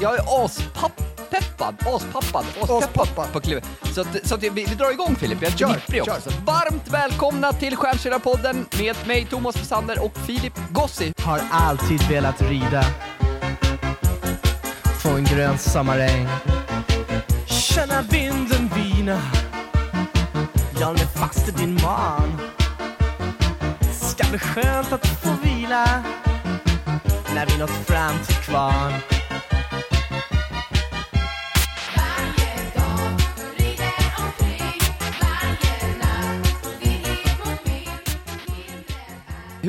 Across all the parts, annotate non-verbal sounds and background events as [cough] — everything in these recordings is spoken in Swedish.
Jag är aspeppad, aspappad, aspeppad på klivet. Så, att, så att vi, vi drar igång Filip, jag är Kör, också. kör. Så varmt välkomna till Stjärnkällarpodden med mig Thomas Wessander och Filip Gossi. Har alltid velat rida på en grön sommaräng Känna vinden vina Jag är fast i din man Ska bli skönt att få vila När vi nått fram till kvarn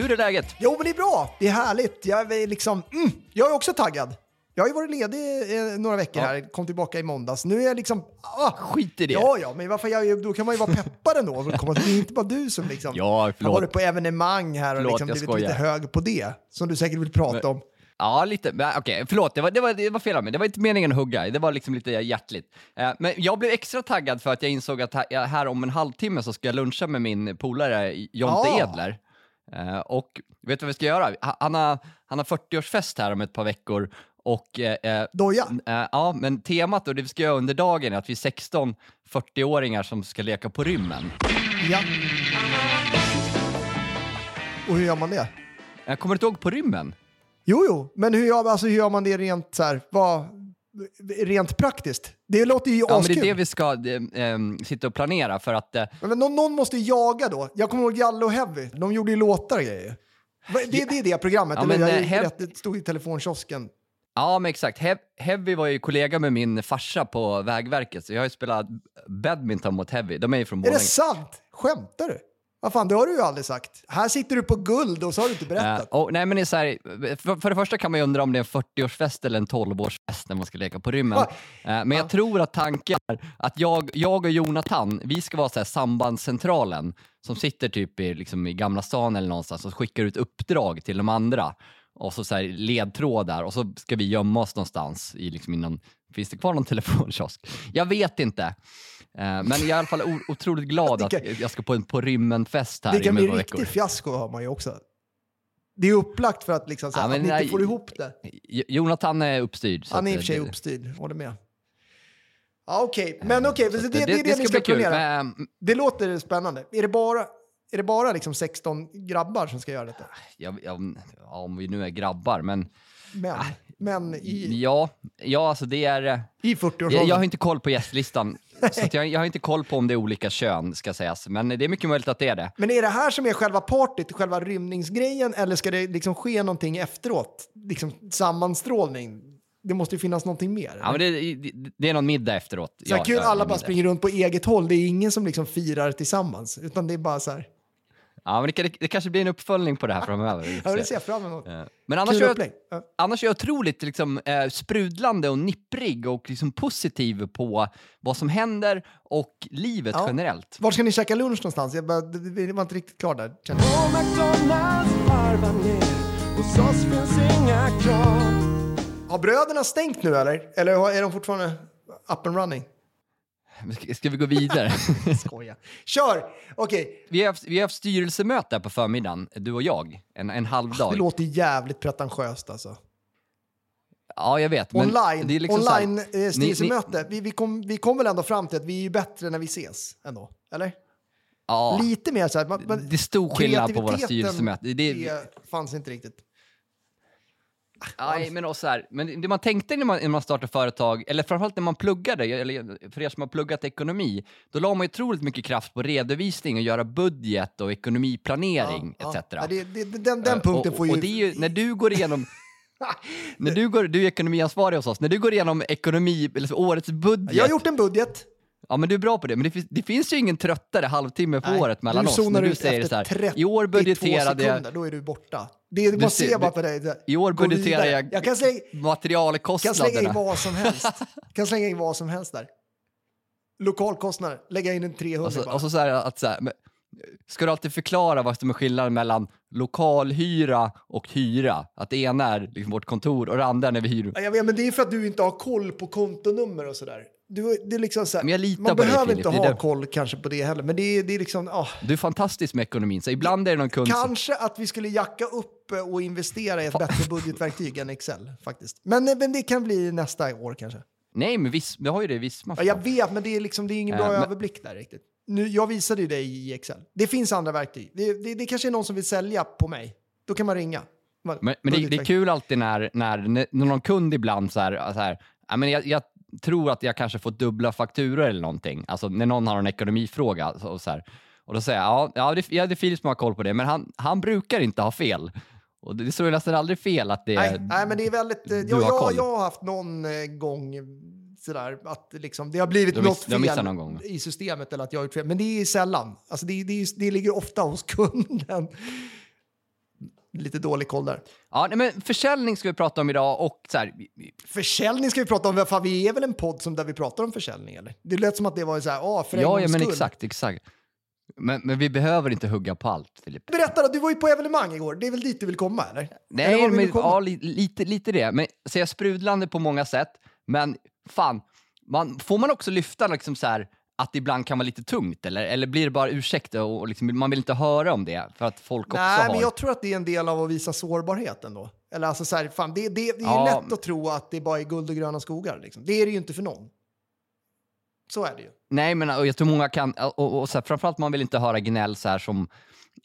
Hur är läget? Jo, men det är bra. Det är härligt. Jag är, liksom, mm, jag är också taggad. Jag har ju varit ledig eh, några veckor Ja. här, kom tillbaka i måndags. Nu är jag liksom... Ah, Skit i det. Ja, ja, men varför jag, då kan man ju vara peppad ändå. Det är inte bara du som liksom Ja, har varit på evenemang här och Förlåt, liksom blivit lite hög på det. Som du säkert vill prata Men- om. Ja, lite. Okej, förlåt. Det var, det, var, det var fel av mig. Det var inte meningen att hugga. Det var liksom lite hjärtligt. Eh, men jag blev extra taggad för att jag insåg att här, här om en halvtimme så ska jag luncha med min polare Jonte Ja. Edler. Eh, och vet du vad vi ska göra? Ha- Han har, han har 40-årsfest här om ett par veckor. Och, eh, eh, Doja. eh, ja, men temat och det vi ska göra under dagen är att vi är 16 40-åringar som ska leka på rymmen. Ja. Och hur gör man det? Jag kommer inte ihåg på rymmen? Jo, jo, men hur gör, alltså, hur gör man det rent, så här, vad, rent praktiskt? Det låter ju Ja, men det askul. är det vi ska eh, eh, sitta och planera för att eh, Men någon, någon måste jaga då. Jag kommer ihåg Jalle och Heavy. De gjorde ju låtar och grejer. Det, det är det programmet, Ja, eller men, hur? eh, Jag Hev- rätt, det stod i telefonkiosken. Ja, men exakt. Hev Heavy var ju kollega med min farsa på Vägverket, så jag har ju spelat badminton mot Heavy. De är ju från Är det Borlänge. sant? Skämtar du? Vad fan, det har du ju aldrig sagt. Här sitter du på guld och så har du inte berättat. Eh, och, nej, men det är här, för, för det första kan man ju undra om det är en 40-årsfest eller en 12-årsfest när man ska leka på rymmen. Eh, men jag tror att tanken är att jag, jag och Jonathan, vi ska vara så här sambandscentralen som sitter typ i, liksom, i Gamla stan eller någonstans och skickar ut uppdrag till de andra. Och så, så här, ledtrådar och så ska vi gömma oss någonstans i, liksom, i någon, Finns det kvar någon [laughs] telefonkiosk? Jag vet inte. Eh, men jag är i alla fall otroligt glad [laughs] att Det jag ska på en på rymmen-fest här det kan bli riktigt fiasko har man ju också. Det är upplagt för att, liksom, så här, Ja, att ni inte får ihop det. Jonathan är uppstyrd. Han är i och för sig det- uppstyrd, håller med. Ja, okej. Men okej, så det, det, det är det, ska ni ska planera. Men, Det låter spännande. Är det bara, är det bara liksom 16 grabbar som ska göra detta? jag, jag, ja, om vi nu är grabbar, men Men, men i, ja, ja alltså det är... eh, i Jag, 40-årsåldern. jag har inte koll på gästlistan, så jag, jag har inte koll på om det är olika kön, ska sägas. Men det är mycket möjligt att det är det. Men är det här som är själva partyt, själva rymningsgrejen, eller ska det liksom ske någonting efteråt? Liksom sammanstrålning? Det måste ju finnas någonting mer. Ja, men det, det, det är någon middag efteråt. så Ja, kul, alla bara middag. springer runt på eget håll. Det är ingen som liksom firar tillsammans, utan det är bara så här. Ja, men det, det kanske blir en uppföljning på det här framöver. [laughs] Ja, det se. ser jag fram emot. Eh, Men annars Kul är, jag. Ja. annars är jag otroligt liksom, eh, sprudlande och nipprig och liksom positiv på vad som händer och livet Ja. generellt. Var ska ni käka lunch någonstans? Jag bara, det det var inte riktigt klar där. På McDonalds varva ner Hos oss finns inga krav Har bröderna stängt nu eller? Eller är de fortfarande up and running? Ska, vi gå vidare? [laughs] Skoja. Kör! Okej, vi, har haft, vi har haft styrelsemöte här på förmiddagen, du och jag, en, en halv dag. det låter jävligt pretentiöst alltså. Ja, jag vet. Men online det är liksom så här- online eh, styrelsemöte. Vi, vi, kom, vi kom väl ändå fram till att vi är ju bättre när vi ses ändå? Eller? Ja, Lite mer så här. Man, det är stor skillnad på våra styrelsemöten. Det, det, Det fanns inte riktigt. Nej, men, också så här, men det man tänkte när man, när man startade företag, eller framförallt när man pluggade, eller för er som har pluggat ekonomi, då la man ju otroligt mycket kraft på redovisning och göra budget och ekonomiplanering Ja, etc. ja, det, det, den, den Eh, punkten och, får ju... Och det är ju, när du går igenom [laughs] när du, går, du är ekonomiansvarig hos oss, när du går igenom ekonomi, eller årets budget, Jag har gjort en budget. Ja men du är bra på det, men det finns, det finns ju ingen tröttare halvtimme på Nej, året mellan du oss. När du ut säger efter så här, 32 i år budgeterade sekunder, då är du borta. Det, man ser- bara du- på dig. i år budgeterar jag, Jag kan slänga, kan slänga in materialkostnaderna. vad som helst. [laughs] kan slänga in vad som helst där. Lokalkostnader, lägga in en 300 Och så, bara. och så, så här, att så här, men, ska du alltid förklara vad som är skillnaden mellan lokalhyra och hyra? Att det ena är liksom vårt kontor och det andra är när vi hyr. Ja, Jag vet, men det är för att du inte har koll på kontonummer och sådär. Du, det är liksom så här, man behöver inte ha koll kanske på det heller, men det är, det är liksom, ah, Du är fantastisk med ekonomin, så ibland är det någon kund som... kanske att vi skulle jacka upp och investera i ett bättre budgetverktyg än Excel faktiskt. Men, men det kan bli nästa år kanske. Nej, men visst, vi har ju det i Visma. Ja, jag vet, men det är, liksom, det är ingen bra men- överblick där riktigt. Nu, jag visade ju dig i Excel. Det finns andra verktyg. Det, det, det kanske är någon som vill sälja på mig. Då kan man ringa. Man- Men, men det, är kul alltid när, när, när någon kund ibland så här, så här ja, men jag, jag tror att jag kanske får dubbla fakturor eller någonting. Alltså när någon har en ekonomifråga. Och så här. Och då säger jag, ja, ja det, ja, det är Filip som har koll på det, men han, han brukar inte ha fel. Och det, står nästan aldrig fel att det är... Nej, nej, men det är väldigt... eh, du Jag, har jag, har haft någon eh, gång eh, sådär att liksom, det har blivit har miss- något fel gång. i systemet eller att jag har gjort fel. Men det är sällan. Alltså det, det, det ligger ofta hos [laughs] kunden. Lite dålig koll där. Ja, nej, men försäljning ska vi prata om idag och så här, Försäljning ska vi prata om. Fan, vi är väl en podd som där vi pratar om försäljning eller? Det lät som att det var så här, ah, för ja, ja, men skull. exakt, exakt. Men, men vi behöver inte hugga på allt, Filip. Berätta då, du var ju på evenemang igår. Det är väl dit du vill komma eller? eller Nej, vill men, komma? ja, li, lite, lite det. Men, så jag sprudlande på många sätt, men fan, man, får man också lyfta liksom så här, att det ibland kan vara lite tungt, eller, eller blir det bara ursäkt och, liksom, man vill inte höra om det för att folk också Nej, har... men jag tror att det är en del av att visa sårbarhet ändå. Eller alltså så här, fan, det, det, det är Ja. lätt att tro att det bara är guld och gröna skogar. Liksom. Det är det ju inte för någon. Så är det ju. Nej, men och jag tror många kan, och, och, så här, framförallt man vill inte höra gnäll så här som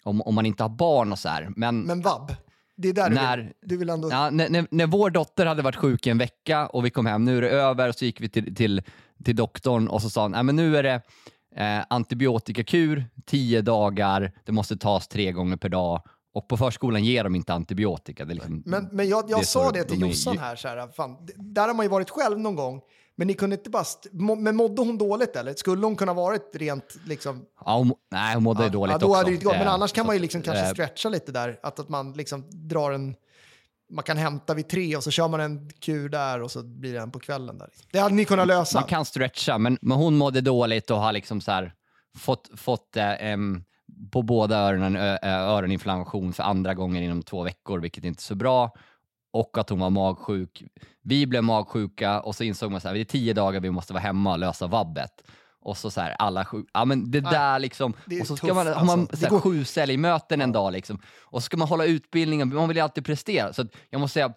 om, om man inte har barn och så här. Men, Men vab, det är där du, När- vill, du vill ändå... ja, när, när, när vår dotter hade varit sjuk i en vecka och vi kom hem, nu är det över, och så gick vi till, till, till doktorn och så sa han, "Nej, men nu är det eh, antibiotikakur, tio dagar, det måste tas tre gånger per dag. Och på förskolan ger de inte antibiotika. Det liksom, Men, men jag, det jag är sa det till de Jossan här, så här fan, där har man ju varit själv någon gång. Men ni kunde inte bara... Men mådde hon dåligt eller? Skulle hon kunna varit rent liksom... Ja, hon, nej, hon mådde dåligt ja, då också. hade det. Men Eh, annars kan så man ju liksom kanske eh, stretcha lite där. Att, att man liksom drar en... Man kan hämta vid tre och så kör man en kur där och så blir det en på kvällen. Där. Det hade ni kunnat lösa. Man kan stretcha, men, men hon mådde dåligt och har liksom så fått, fått eh, på båda öronen ö, öroninflammation för andra gången inom två veckor, vilket inte är så bra. Och att hon var magsjuk. Vi blev magsjuka och så insåg man att det är tio dagar vi måste vara hemma och lösa vabbet. Och så så här, alla sjuk... Ja men det där liksom. det och så ska tufft, man, har man alltså. Så här, går- sju säljmöten en dag liksom. Och så ska man hålla utbildningen, man vill ju alltid prestera. Så jag måste säga,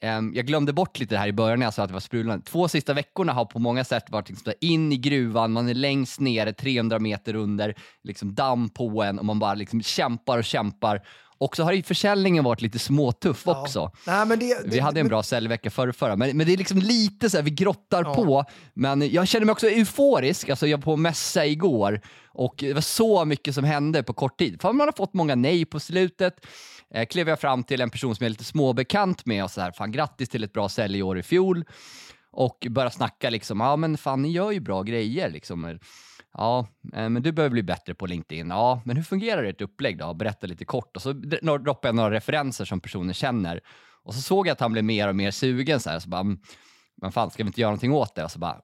Ehm, jag glömde bort lite det här i början när jag sa att det var sprudlande. Två sista veckorna har på många sätt varit liksom in i gruvan, man är längst nere, 300 meter under, liksom damm på en och man bara liksom kämpar och kämpar. Och så har ju försäljningen varit lite småtuff Ja. också. Nej, men det, Vi det, hade en men- bra säljvecka förra, förra men, men det är liksom lite så här, vi grottar Ja. på. Men jag känner mig också euforisk. Alltså jag var på mässa igår och det var så mycket som hände på kort tid. För man har fått många nej på slutet. Eh, klev jag fram till en person som jag är lite småbekant med och så här, fan grattis till ett bra säljår i fjol. Och började snacka liksom, ja men fan ni gör ju bra grejer liksom. Ja, eh, men du behöver bli bättre på LinkedIn. Ja, men hur fungerar ert upplägg då? Berätta lite kort. Och så droppade jag några referenser som personen känner. Och så såg jag att han blev mer och mer sugen. Så här, så bara, mm, men fan, ska vi inte göra någonting åt det? Och så bara,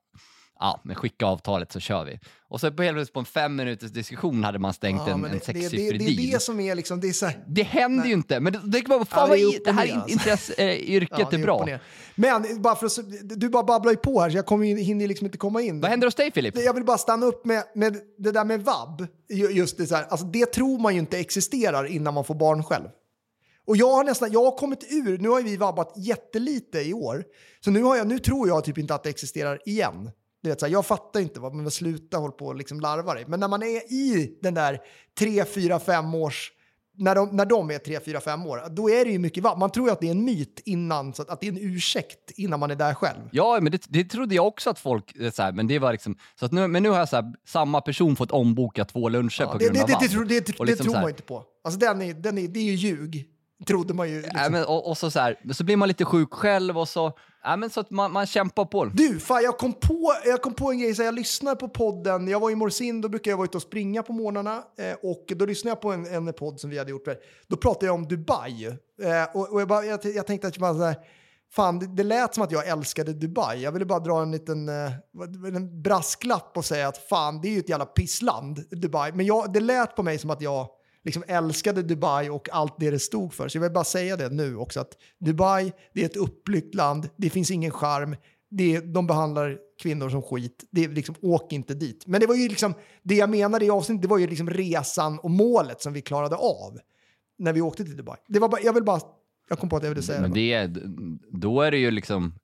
ja, men skicka avtalet så kör vi. Och så på, helt på en fem minuters diskussion hade man stängt ja, en, en det, det, det, sexsiffrig är deal. det som är liksom, det är så här, Det händer ju inte, men det, det, kan bara, fan Ja, vad det upp det här alltså. ja, det är bra. Men bara för att, du bara babblar ju på här så jag kommer, hinner liksom inte komma in. Vad händer hos dig Filip? Jag vill bara stanna upp med, med det där med vab. Ju- Just det, så här, alltså det tror man ju inte existerar innan man får barn själv. Och jag har nästan, jag har kommit ur, nu har vi vabbat jättelite i år. Så nu, har jag, nu tror jag typ inte att det existerar igen. Du vet, så här, jag fattar inte vad man sluta hålla på och liksom larva dig. Men när man är i den där 3, 4, 5 års, när de, när de är 3, 4, 5 år, då är det ju mycket vabb. Man tror ju att det är en myt innan, så att, att det är en ursäkt innan man är där själv. Ja, men det, det trodde jag också att folk... eh, Så här, men det var liksom, så att nu, men nu har jag så här, samma person fått omboka två luncher på det, grund det, av det, det, det, det, Och det liksom tror man ju inte på. Alltså den är, den är, det är ju ljug, trodde man ju. Liksom. Nej, men, och, och så, så, här, så blir man lite sjuk själv och så... Ja, men så att man, man kämpar på. Du, fan, jag, kom på, jag kom på en grej, så jag lyssnar på podden, jag var i Morsin, då brukar jag vara ute och springa på morgnarna eh, och då lyssnade jag på en, en podd som vi hade gjort. Där. Då pratade jag om Dubai eh, och, och jag, bara, jag, jag tänkte att man så här, fan, det, det lät som att jag älskade Dubai. Jag ville bara dra en liten eh, en brasklapp och säga att fan, det är ju ett jävla pissland, Dubai. Men jag, det lät på mig som att jag liksom älskade Dubai och allt det det stod för. Så jag vill bara säga det nu också att Dubai, det är ett upplyckt land, det finns ingen charm. det, de behandlar kvinnor som skit. Det är liksom, åk inte dit. Men det var ju liksom, det jag menade i avsnittet, det var ju liksom resan och målet som vi klarade av när vi åkte till Dubai. Det var bara, jag vill bara, jag kom på att jag ville säga Men det. det är, då är det ju liksom,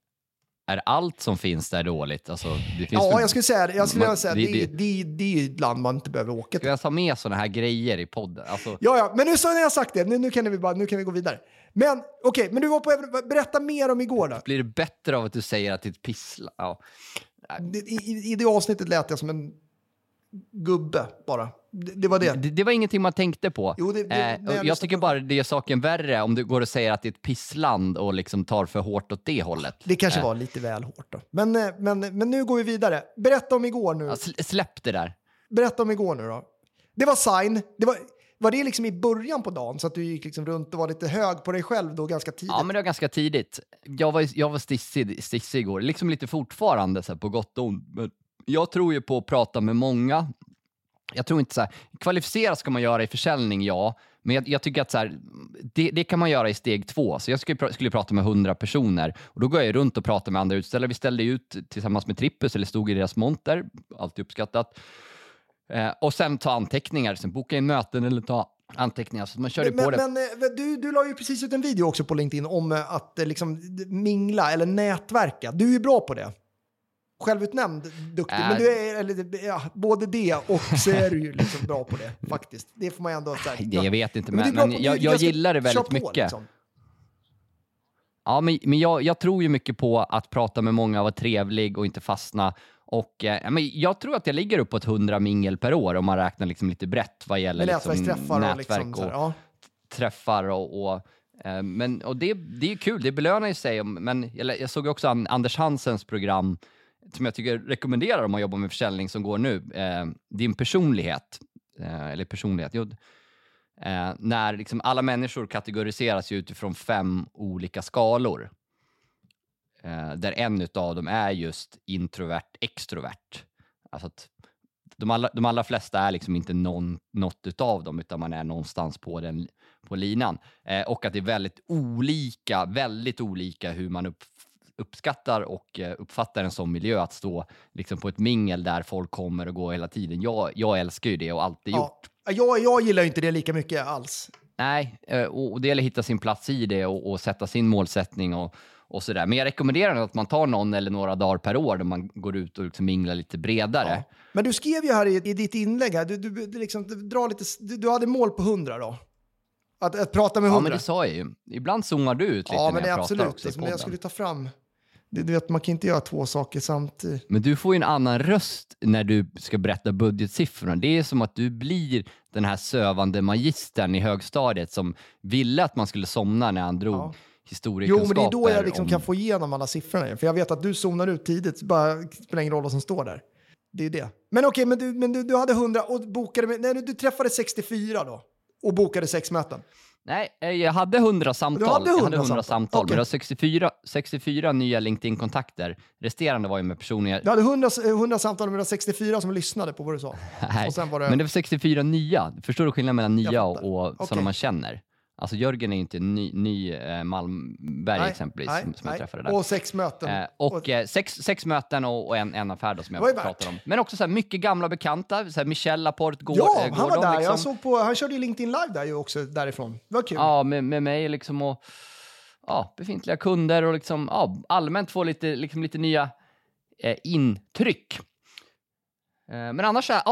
är allt som finns där dåligt? Alltså, det finns Ja, jag skulle säga. Jag skulle Man- säga, det- det, det, det- är ett land man inte behöver åka Ska till. jag ta med sådana här grejer i podden? Alltså, Ja, ja, men nu så när jag sagt det, nu, nu, kan vi bara, nu kan vi gå vidare. Men okej, men du var på, berätta mer om igår då. Blir det bättre av att du säger att det är ett pissla? Ja. I, I det avsnittet lät jag som en gubbe bara. Det, det var det. Det, det var ingenting man tänkte på. Jo, det- eh, jag jag tycker på- bara det gör saken värre om du går och säger att det är ett pissland och liksom tar för hårt åt det hållet. Det kanske Eh, var lite väl hårt då. Men, eh, men, men nu går vi vidare. Berätta om igår nu. ja, sl- släpp det där. Berätta om igår nu då. Det var sign. Det var, var det liksom i början på dagen så att du gick liksom runt och var lite hög på dig själv då ganska tidigt? Ja, men det var ganska tidigt. Jag var, jag var stissig, stissig igår, liksom lite fortfarande så här, på gott och ont. Men jag tror ju på att prata med många. Jag tror inte så här, kvalificera ska man göra i försäljning, ja. Men jag, jag tycker att så här, det, det kan man göra i steg två. Så jag skulle, skulle prata med 100 personer och då går jag runt och pratar med andra utställare. Vi ställde ut tillsammans med Trippus, eller stod i deras monter, alltid uppskattat. Eh, och sen ta anteckningar, sen boka in möten eller ta anteckningar. Så man körde Men, på det. men eh, du, du la ju precis ut en video också på LinkedIn om eh, att eh, liksom mingla eller nätverka. Du är ju bra på det. Självutnämnd duktig, Äh. men du är eller, ja, både det och så är du ju [laughs] liksom bra på det faktiskt. Det får man ändå säga. Det, jag vet inte, Men men, men på- jag, jag gillar det väldigt på, mycket. liksom. Ja, men, men jag, jag tror ju mycket på att prata med många, vara trevlig och inte fastna. Och, eh, ja, men jag tror att jag ligger uppåt 100 mingel per år om man räknar liksom lite brett vad gäller Med liksom, nätverksträffar och nätverk liksom så här, ja. träffar och, och eh, men, och det, det är kul, det belönar ju sig. Men jag, jag såg också an, Anders Hansens program som jag tycker rekommenderar om man jobbar med försäljning som går nu. Eh, din personlighet, eh, eller personlighet, jo, eh, när liksom alla människor kategoriseras ju utifrån fem olika skalor. Eh, där en av dem är just introvert, extrovert. Alltså att de, alla, de allra flesta är liksom inte någon, något utav dem, utan man är någonstans på den på linan. Eh, och att det är väldigt olika, väldigt olika hur man upp, uppskattar och eh, uppfattar en sån miljö att stå liksom på ett mingel där folk kommer och går hela tiden. Jag, jag älskar ju det och alltid gjort. Ja. Jag, jag gillar inte det lika mycket alls. Nej, eh, och det gäller att hitta sin plats i det och, och sätta sin målsättning och, och sådär. Men jag rekommenderar att man tar någon eller några dagar per år där man går ut och liksom minglar lite bredare. Ja. Men du skrev ju här i, i ditt inlägg, här, du, du, du, liksom, du, drar lite, du, du hade mål på 100 då? Att, att prata med Ja, 100? men det sa jag ju. Ibland zoomar du ut lite Ja, men när jag pratar absolut. också i Alltså, men jag podden. skulle ta fram... Du, vet, man kan inte göra två saker samtidigt. Men du får ju en annan röst när du ska berätta budgetsiffrorna. Det är som att du blir den här sövande magistern i högstadiet som ville att man skulle somna när han drog Ja. Jo, men det är då jag liksom om... kan få igenom alla siffrorna. För jag vet att du zonar ut tidigt, så bara spelar ingen roll vad som står där. Det är det. Men okej, men, du, men du, du hade 100 och bokade... Med, nej, du träffade 64 då? Och bokade sex möten? Nej, eh, jag hade 100 samtal. Du hade jag 100 hade 100 samtal? samtal, Okej. men jag har 64, 64 nya LinkedIn-kontakter. Resterande var ju med personer jag... Du hade 100, 100 samtal med 64 som lyssnade på vad du sa. [laughs] Nej, det... men det var 64 nya. Förstår du skillnaden mellan nya och, och sådana Okej. man känner? Alltså Jörgen är ju inte ny, ny eh, Malmberg Nej, exempelvis, nej, som, jag nej. träffade där. Och sex möten. Eh, och eh, sex, sex möten och, och en, en affär då, som jag pratade om. Men också så här, mycket gamla bekanta, så här, Michel Laporte, går, ja, eh, han var där. liksom. Jag såg på, han körde ju LinkedIn live där ju också därifrån. Det var kul. Ja, med, med mig liksom och ja, befintliga kunder och liksom, ja, allmänt få lite, liksom, lite nya eh, intryck. Eh, Men annars, så här,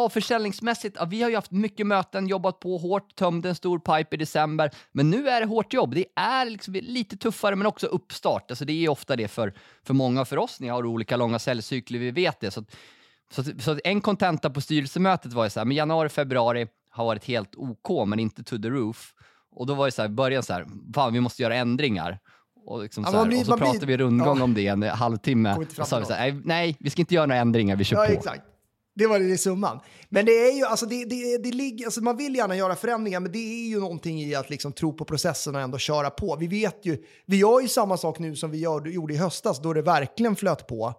ja, vi har ju haft mycket möten, jobbat på hårt, tömde en stor pipe i december. Men nu är det hårt jobb. Det är liksom lite tuffare, men också uppstart. Alltså, det är ofta det för, för många för oss. Ni har olika långa säljcykler, vi vet det. Så, så, så en kontenta på styrelsemötet var ju så här, men januari, februari har varit helt OK, men inte to the roof. Och då var det så här, början så här, fan vi måste göra ändringar. Och, liksom Ja, så här, blir- och så man blir- pratade vi rundgång ja. om det en halvtimme. Och så sa vi så här, nej, nej, vi ska inte göra några ändringar, vi kör Ja, på. exakt. Det var det i summan. Men det är ju, alltså det, det, det ligger, alltså man vill gärna göra förändringar, men det är ju någonting i att liksom tro på processen och ändå köra på. Vi vet ju, vi gör ju samma sak nu som vi gör, gjorde i höstas då det verkligen flöt på.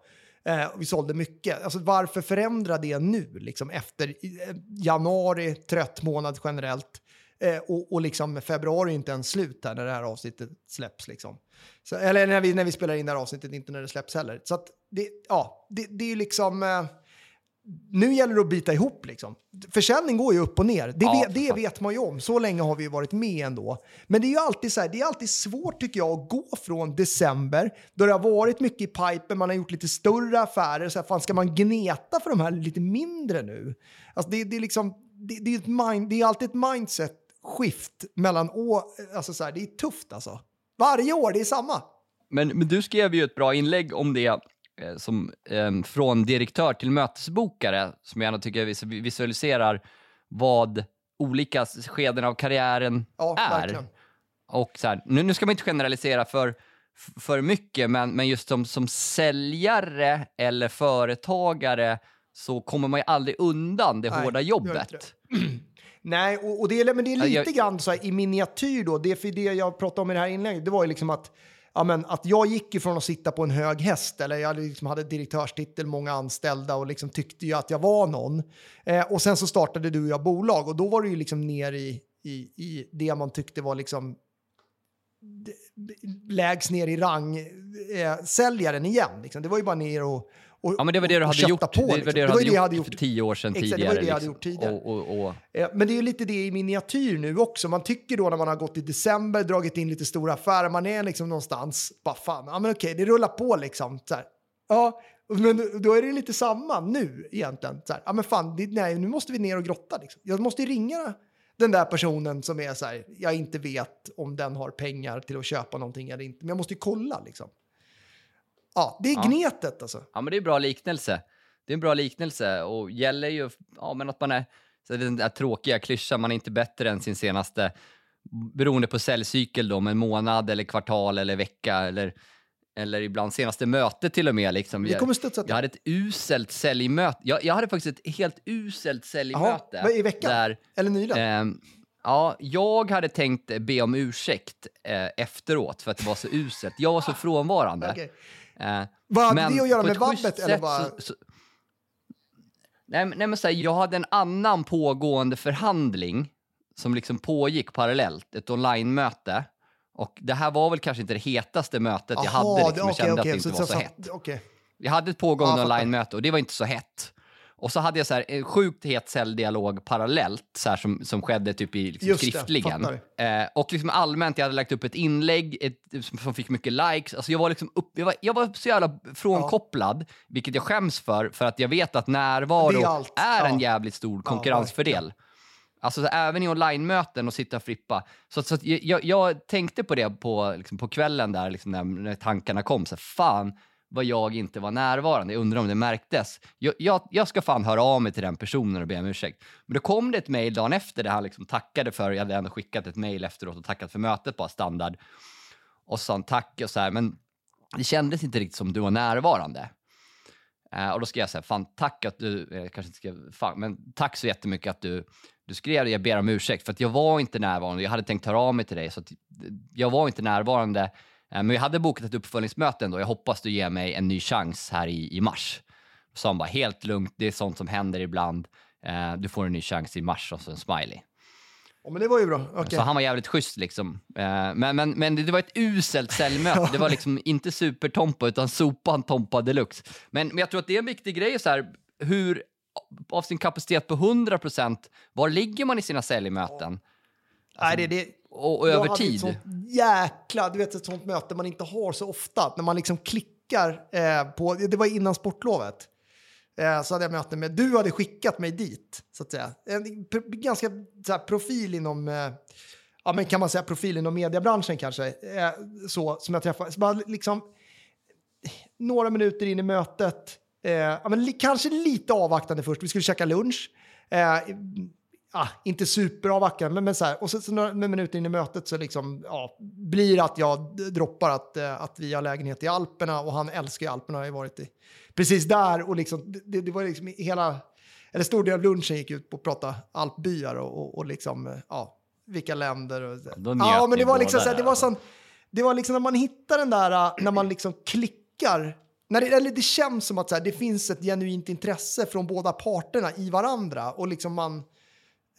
Eh, vi sålde mycket. Alltså varför förändra det nu, liksom efter eh, januari, trött månad generellt. Eh, och, och liksom februari är inte ens slut här när det här avsnittet släpps. Liksom. Så, eller när vi, när vi spelar in det här avsnittet, inte när det släpps heller. Så att det, ja, det, det är ju liksom... Eh, nu gäller det att bita ihop liksom. Försäljning går ju upp och ner. Det, Ja, vet, det vet man ju om. Så länge har vi ju varit med ändå. Men det är ju alltid så här, det är alltid svårt tycker jag att gå från december då det har varit mycket i pipen, man har gjort lite större affärer. Så här, fan, ska man gneta för de här lite mindre nu? Alltså det, det är liksom, det, det är mind, det är alltid ett mindset skift mellan år. Alltså så här, det är tufft alltså. Varje år, det är samma. Men, men du skrev ju ett bra inlägg om det som, eh, från direktör till mötesbokare som jag ändå tycker vis- visualiserar vad olika skeden av karriären Ja, är. verkligen. Och så här, nu, nu ska man inte generalisera för, för mycket, men, men just som, som säljare eller företagare så kommer man ju aldrig undan det Nej, hårda jobbet. [clears throat] Nej, och, och det, är, men det är lite jag- grann så här, i miniatyr då. Det, för det jag pratade om i det här inlägget, det var ju liksom att, ja, men, att jag gick ifrån att sitta på en hög häst, eller jag liksom hade direktörstitel, många anställda och liksom tyckte ju att jag var någon. Eh, och sen så startade du och jag bolag och då var det ju liksom ner i, i, i det man tyckte var liksom lägst ner i rang eh, säljaren igen. Liksom. Det var ju bara ner och, och Ja, men det var det du hade gjort, På, det var liksom. det du var hade ju det jag gjort hade gjort för tio år sedan Exakt, det var tidigare. det jag hade liksom. gjort tidigare. Och, och, Eh, Men det är ju lite det i miniatyr nu också. Man tycker då när man har gått i december, dragit in lite stora affärer, man är liksom någonstans, bara fan, ja men okej, det rullar på liksom. Så här. Ja, men då är det lite samma nu egentligen. Så här, ja men fan, det, nej, nu måste vi ner och grotta liksom. Jag måste ju ringa den där personen som är så här, jag inte vet om den har pengar till att köpa någonting eller inte, men jag måste ju kolla liksom. Ja, det är Ja. gnetet alltså. Ja, men det är en bra liknelse. Det är en bra liknelse och gäller ju ja, men att man är, så den där tråkiga klyschan, man är inte bättre än sin senaste, beroende på säljcykel då, om en månad eller kvartal eller vecka eller, eller ibland senaste möte till och med. Liksom. Vi kommer studsa. Jag hade ett uselt säljmöte. Jag, jag hade faktiskt ett helt uselt säljmöte. vad, i veckan? Där, Eller nyligen? Ehm, ja, jag hade tänkt be om ursäkt eh, efteråt för att det var så uselt. Jag var så [laughs] frånvarande. Okej. Eh, Vad hade det att göra med vabbet, eller sätt bara- Så, så, nej, nej, men så här, jag hade en annan pågående förhandling som liksom pågick parallellt, ett online-möte. Och det här var väl kanske inte det hetaste mötet jag Jaha, hade, liksom, jag kände okej, att det inte var så, så- hett. Okej. Jag hade ett pågående jag fattar. online-möte och det var inte så hett. Och så hade jag så här, en sjukt het säljdialog parallellt så här, som, som skedde typ i liksom, Just det, skriftligen. fattar. Eh, och liksom allmänt, jag hade lagt upp ett inlägg ett, som, fick mycket likes. Alltså jag, var liksom upp, jag, var, jag var så jävla frånkopplad, vilket jag skäms för, för att jag vet att närvaro Det är är, allt. en Ja. jävligt stor konkurrensfördel. Alltså så även i online-möten och sitta och frippa. Så, så jag, jag, tänkte på det på, liksom, på kvällen där, liksom, när, när tankarna kom. Så fan vad jag inte var närvarande. Jag undrar om det märktes. Jag, jag, jag ska fan höra av mig till den personen och be om ursäkt. Men då kom det ett mejl dagen efter där han liksom tackade för, jag hade ändå skickat ett mejl efteråt och tackat för mötet, bara standard. Och så sa han tack och så här, men det kändes inte riktigt som du var närvarande. Eh, och då skrev jag så här, fan tack att du, jag kanske inte skrev fan, men tack så jättemycket att du, du skrev det, jag ber om ursäkt för att jag var inte närvarande, jag hade tänkt höra av mig till dig så att, eh, jag var inte närvarande. Eh, men jag hade bokat ett uppföljningsmöte ändå, jag hoppas du ger mig en ny chans här i, i mars. Så han bara, helt lugnt, det är sånt som händer ibland, eh, du får en ny chans i mars och så en smiley. Ja, men det var ju bra. Okej. Så han var jävligt schysst liksom. Eh, men, men, men det var ett uselt säljmöte. [laughs] Det var liksom inte supertompa utan sopan tompa deluxe. Men, men jag tror att det är en viktig grej så här, hur av sin kapacitet på 100% var ligger man i sina säljmöten? Nej, det, det, Och, över tid? Ett sånt jäkla, du vet ett sånt möte man inte har så ofta. När man liksom klickar eh, på, det var innan sportlovet. Eh, så hade jag möte med, du hade skickat mig dit, så att säga. En ganska så här, profil inom, eh, ja men kan man säga profil inom mediebranschen kanske. Eh, så, som jag träffade. Så bara liksom, några minuter in i mötet, eh, ja, men kanske lite avvaktande först. Vi skulle käka lunch. Eh, ah, inte superavvaktande, men, men så här. Och så, så några minuter in i mötet så liksom, ja, blir det att jag droppar att, eh, att vi har lägenhet i Alperna och han älskar ju Alperna, har ju varit i, precis där och liksom, det, det var liksom hela, eller stor del av lunchen gick ut på att prata alpbyar och, och, och liksom, eh, ja, vilka länder och då njöt Ja, men det var liksom så här, det var sån, det var liksom när man hittar den där, äh, när man liksom klickar, när det, eller det känns som att så här, det finns ett genuint intresse från båda parterna i varandra och liksom man, Eh,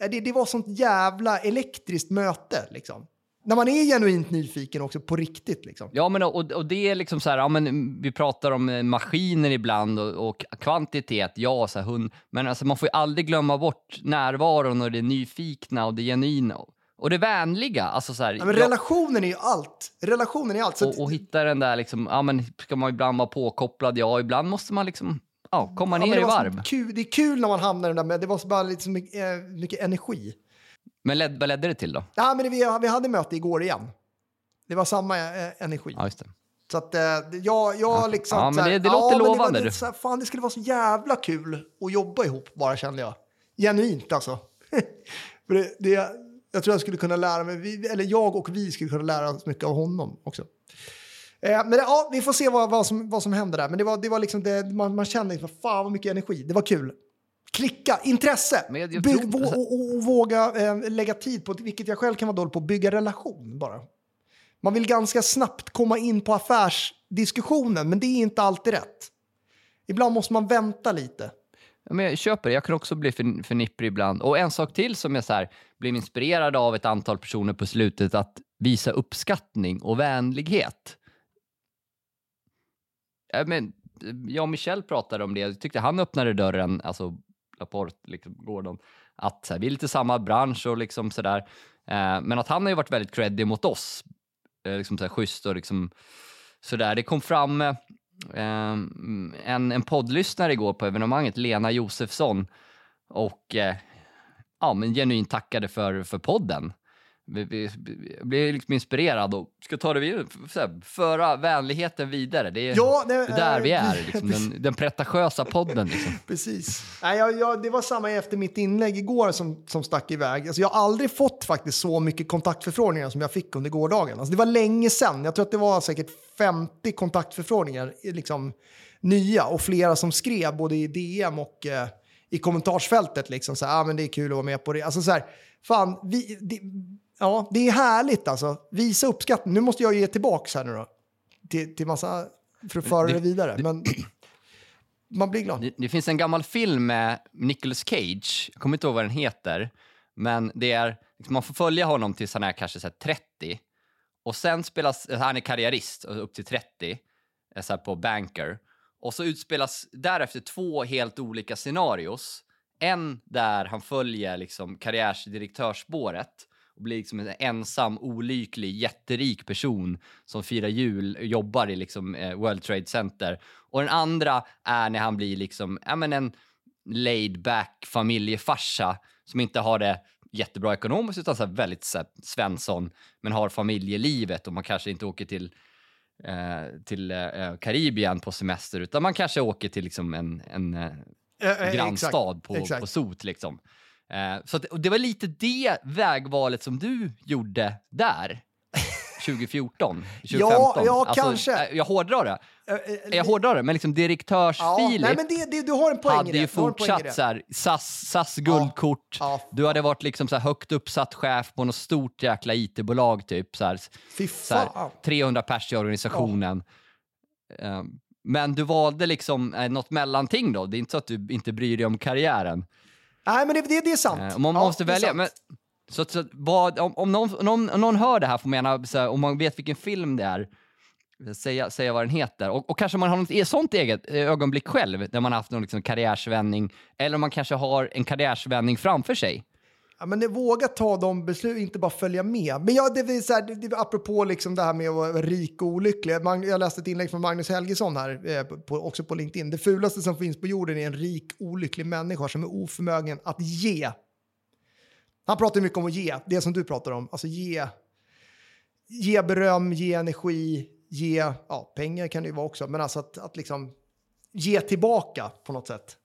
Det, det var sånt jävla elektriskt möte liksom. När man är genuint nyfiken också på riktigt liksom. Ja, men och, och det är liksom så här, ja, men vi pratar om eh, maskiner ibland och, och kvantitet, ja, så här, hund, men alltså, man får ju aldrig glömma bort närvaron och det nyfikna och det genuina och det vänliga. Alltså, så här, Ja, men relationen är ju allt. Relationen är allt. Och, och hitta den där, liksom, ja, men ska man ibland vara påkopplad? Ja, ibland måste man liksom ja, komma Ja, ner det i varv. Kul, det är kul när man hamnar i den där, men det var så bara lite så mycket, eh, mycket energi. Men led, vad ledde det till då? Ja, men det, vi, vi hade möte igår igen. Det var samma eh, energi. Ja, just det. Så att eh, jag, jag liksom... Ja, men det- det låter men lovande, Det, var, du. det, så här, fan, det skulle vara så jävla kul att jobba ihop bara kände jag. Genuint alltså. [laughs] För det, det, jag tror jag skulle kunna lära mig, vi, eller jag och vi skulle kunna lära oss mycket av honom också. Eh, men ja, vi får se vad, vad, som, vad som händer där. Men det var, det var liksom det, man, man kände liksom, fan vad mycket energi. Det var kul. Klicka, intresse. Men jag- jag By, tror- vå, och, och, och våga eh, lägga tid på, vilket jag själv kan vara dålig på, bygga relation bara. Man vill ganska snabbt komma in på affärsdiskussionen, men det är inte alltid rätt. Ibland måste man vänta lite. Ja, men jag köper det. Jag kan också bli för, för nipprig ibland. Och en sak till som jag så här, blev inspirerad av ett antal personer på slutet, att visa uppskattning och vänlighet. Men, eh, jag och Michel pratade om det. Jag tyckte han öppnade dörren, alltså Laporte, liksom, Gordon, att så här, vi är lite samma bransch och liksom sådär. Eh, men att han har ju varit väldigt creddig mot oss. Eh, liksom så här, schysst och liksom sådär. Det kom fram eh, eh en, en poddlyssnare igår på evenemanget, Lena Josefsson, och eh, ja, men genuint tackade för, för podden. Blev liksom inspirerad och ska ta det vidare, här, föra vänligheten vidare. Det är, Ja, det är där vi är, [laughs] liksom, den, den pretentiösa podden. Liksom. [laughs] Precis. Nej, jag, jag, det var samma efter mitt inlägg igår som, som stack iväg. Alltså, jag har aldrig fått faktiskt så mycket kontaktförfrågningar som jag fick under gårdagen. Alltså, det var länge sedan. Jag tror att det var säkert 50 kontaktförfrågningar, liksom, nya. Och flera som skrev både i DM och eh, i kommentarsfältet. Liksom, så här, ah, men det är kul att vara med på det. Alltså, så här, fan, vi, det, ja, det är härligt alltså. Visa uppskattning. Nu måste jag ge tillbaka här nu då. Till, till massa, för att föra det- det vidare. Men [clears throat] man blir glad. Det, det finns en gammal film med Nicolas Cage, jag kommer inte ihåg vad den heter, men det är, liksom, man får följa honom tills han är kanske så här 30 och sen spelas, han är karriärist upp till 30, eh, så på Banker, och så utspelas därefter två helt olika scenarios. En där han följer liksom karriärsdirektörsspåret och blir liksom en ensam, olycklig, jätterik person som firar jul och jobbar i liksom, eh, World Trade Center. Och den andra är när han blir liksom, ja, men en laid back familjefarsa som inte har det jättebra ekonomiskt utan så väldigt så här, Svensson, men har familjelivet och man kanske inte åker till eh, till eh, Karibien på semester utan man kanske åker till liksom en, en eh, grannstad exakt, på, exakt. på sot. Liksom. Eh, så att, och det var lite det vägvalet som du gjorde där. [laughs] 2014, 2015. Ja, ja, alltså, kanske. eh, Jag hårdrar det. Eh, Jag hårdrar det, men liksom direktörs ja, nej, det, det, du har en poäng hade ju fortsatt så här, SAS, SAS guldkort. Ja. Du hade varit liksom så här högt uppsatt chef på något stort jäkla IT-bolag typ. Så här, så här, fan. 300 pers i organisationen. Eh, Men du valde liksom eh, något mellanting då. Det är inte så att du inte bryr dig om karriären. Nej, men det, det, det är sant. Eh, man Ja, måste är välja. Men, så, så, vad, om, om, någon, om, någon, om någon hör det här får man gärna, så här, om man vet vilken film det är, säga, säga vad den heter. Och, och kanske man har något e- sånt eget eh, ögonblick själv, där man har haft någon liksom karriärsvändning. Eller om man kanske har en karriärsvändning framför sig. Ja, men våga ta de beslut, inte bara följa med. Men ja, det är så här, det, det, apropå liksom det här med att vara rik och olycklig. Jag läste ett inlägg från Magnus Helgesson här, eh, på, också på LinkedIn. Det fulaste som finns på jorden är en rik, olycklig människa som är oförmögen att ge. Han pratar mycket om att ge, det som du pratar om. Alltså ge, ge beröm, ge energi, ge, ja pengar kan det ju vara också, men alltså att, att liksom ge tillbaka på något sätt.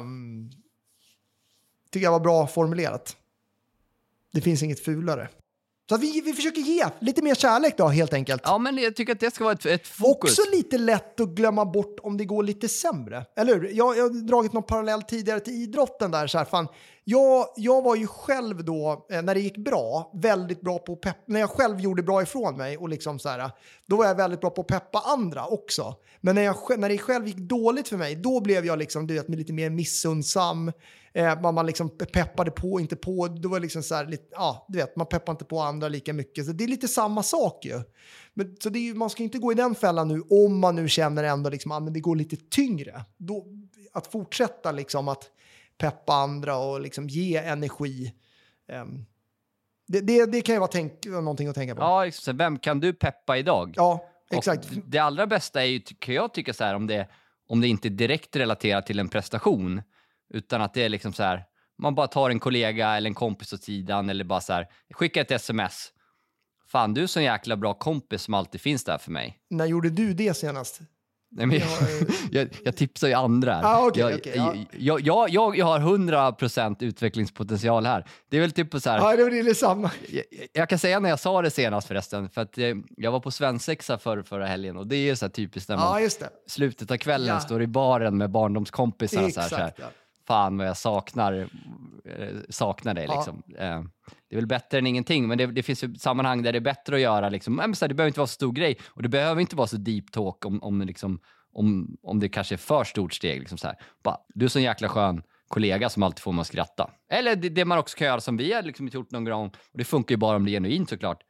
Um, tycker jag var bra formulerat. Det finns inget fulare. Så vi, vi försöker ge lite mer kärlek då helt enkelt. Ja, men jag tycker att det ska vara ett, ett fokus. Också lite lätt att glömma bort om det går lite sämre. Eller hur? Jag, jag har dragit någon parallell tidigare till idrotten där. Så här, fan, jag, jag var ju själv då, eh, när det gick bra, väldigt bra på att peppa, när jag själv gjorde bra ifrån mig och liksom så här, då var jag väldigt bra på att peppa andra också. Men när, jag, när det själv gick dåligt för mig, då blev jag liksom, du vet, lite mer missundsam. Eh, man, man liksom peppade på, inte på. Då var liksom så här, lite, ja, du vet, man peppar inte på andra lika mycket. Så det är lite samma sak ju. Men, så det är, ju- man ska inte gå i den fällan nu om man nu känner ändå liksom, ah, det går lite tyngre. Då, att fortsätta liksom att peppa andra och liksom ge energi. ehm, det, det, det kan ju vara tänk, någonting att tänka på. Ja, liksom, vem kan du peppa idag? Ja, exakt. Och det allra bästa är ju, tycker jag, tycker så här, om det, om det inte är direkt relaterat till en prestation, utan att det är liksom så här, man bara tar en kollega eller en kompis åt sidan eller bara så här, skicka ett sms. Fan, du är så en jäkla bra kompis som alltid finns där för mig. När gjorde du det senast? Nej, men, Ja, eh. [laughs] jag, jag tipsar ju andra. Ah, okej, jag, okej, ja. jag, jag, jag, jag har 100% utvecklingspotential här. Det är väl typ så här, Ja, det är detsamma. jag, jag kan säga när jag sa det senast förresten, för att eh, jag var på svensexa för, förra helgen och det är ju så här typiskt när man Ja, slutet av kvällen Ja. står i baren med barndomskompisar och så här, så här, Exakt. Fan vad jag saknar, eh, saknar dig Ja. liksom. Eh, det är väl bättre än ingenting, men det, det finns ju sammanhang där det är bättre att göra liksom, men så här, det behöver inte vara så stor grej och det behöver inte vara så deep talk om, om, liksom, om, om det kanske är för stort steg. Liksom så här. Bara, du är så jäkla skön kollega som alltid får mig att skratta. Eller det, det man också kan göra som vi har liksom gjort någon gång, och det funkar ju bara om det är genuint såklart,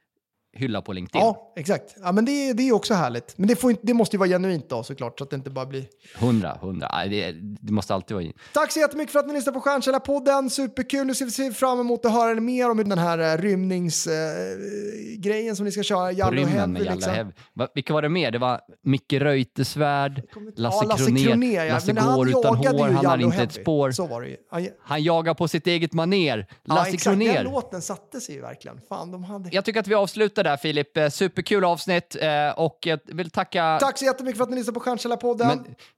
hylla på LinkedIn. Ja, exakt. Ja, men det, det är också härligt. Men det, får det måste ju vara genuint då såklart, så att det inte bara blir... Hundra, hundra. Det, det måste alltid vara. Tack så jättemycket för att ni lyssnar på Stjärnkällarpodden. Superkul. Nu ser vi fram emot att höra mer om den här eh, rymningsgrejen som ni ska köra. Jallo rymmen Heavy, liksom. Heavy. Va, vilka var det mer? Det var Micke Reuterswärd, Lasse ja, Lasse Kronér. Ja. Lasse Men går utan hår, han Jallo inte ett spår. Så var det ju. Ja, ja, Han jagar på sitt eget maner. Lasse exakt. Den Kronér. låten satte sig ju verkligen. Fan, de hade... Jag tycker att vi avslutar där Filip. Eh, Superkul avsnitt eh, och jag vill tacka... Tack så jättemycket för att ni lyssnar på Stjärnkällarpodden.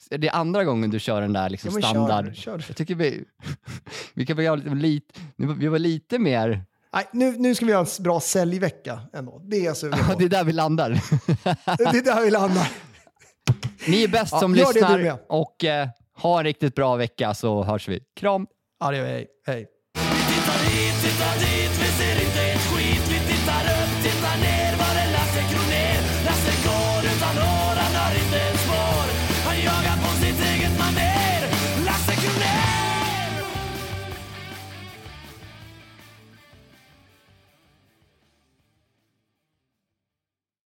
Men det är andra gången du kör den där liksom Ja, men kör, standard. kör. Jag tycker vi, [laughs] vi kan göra lite, vi var lite mer... Nej, nu, nu ska vi göra en bra säljvecka ändå. Det är Ja, på. det är där vi landar. [laughs] Det är där vi landar. Ni är bäst Ja, som det lyssnar och eh, ha en riktigt bra vecka så hörs vi. Kram! Ja, det gör vi. Hej. Titta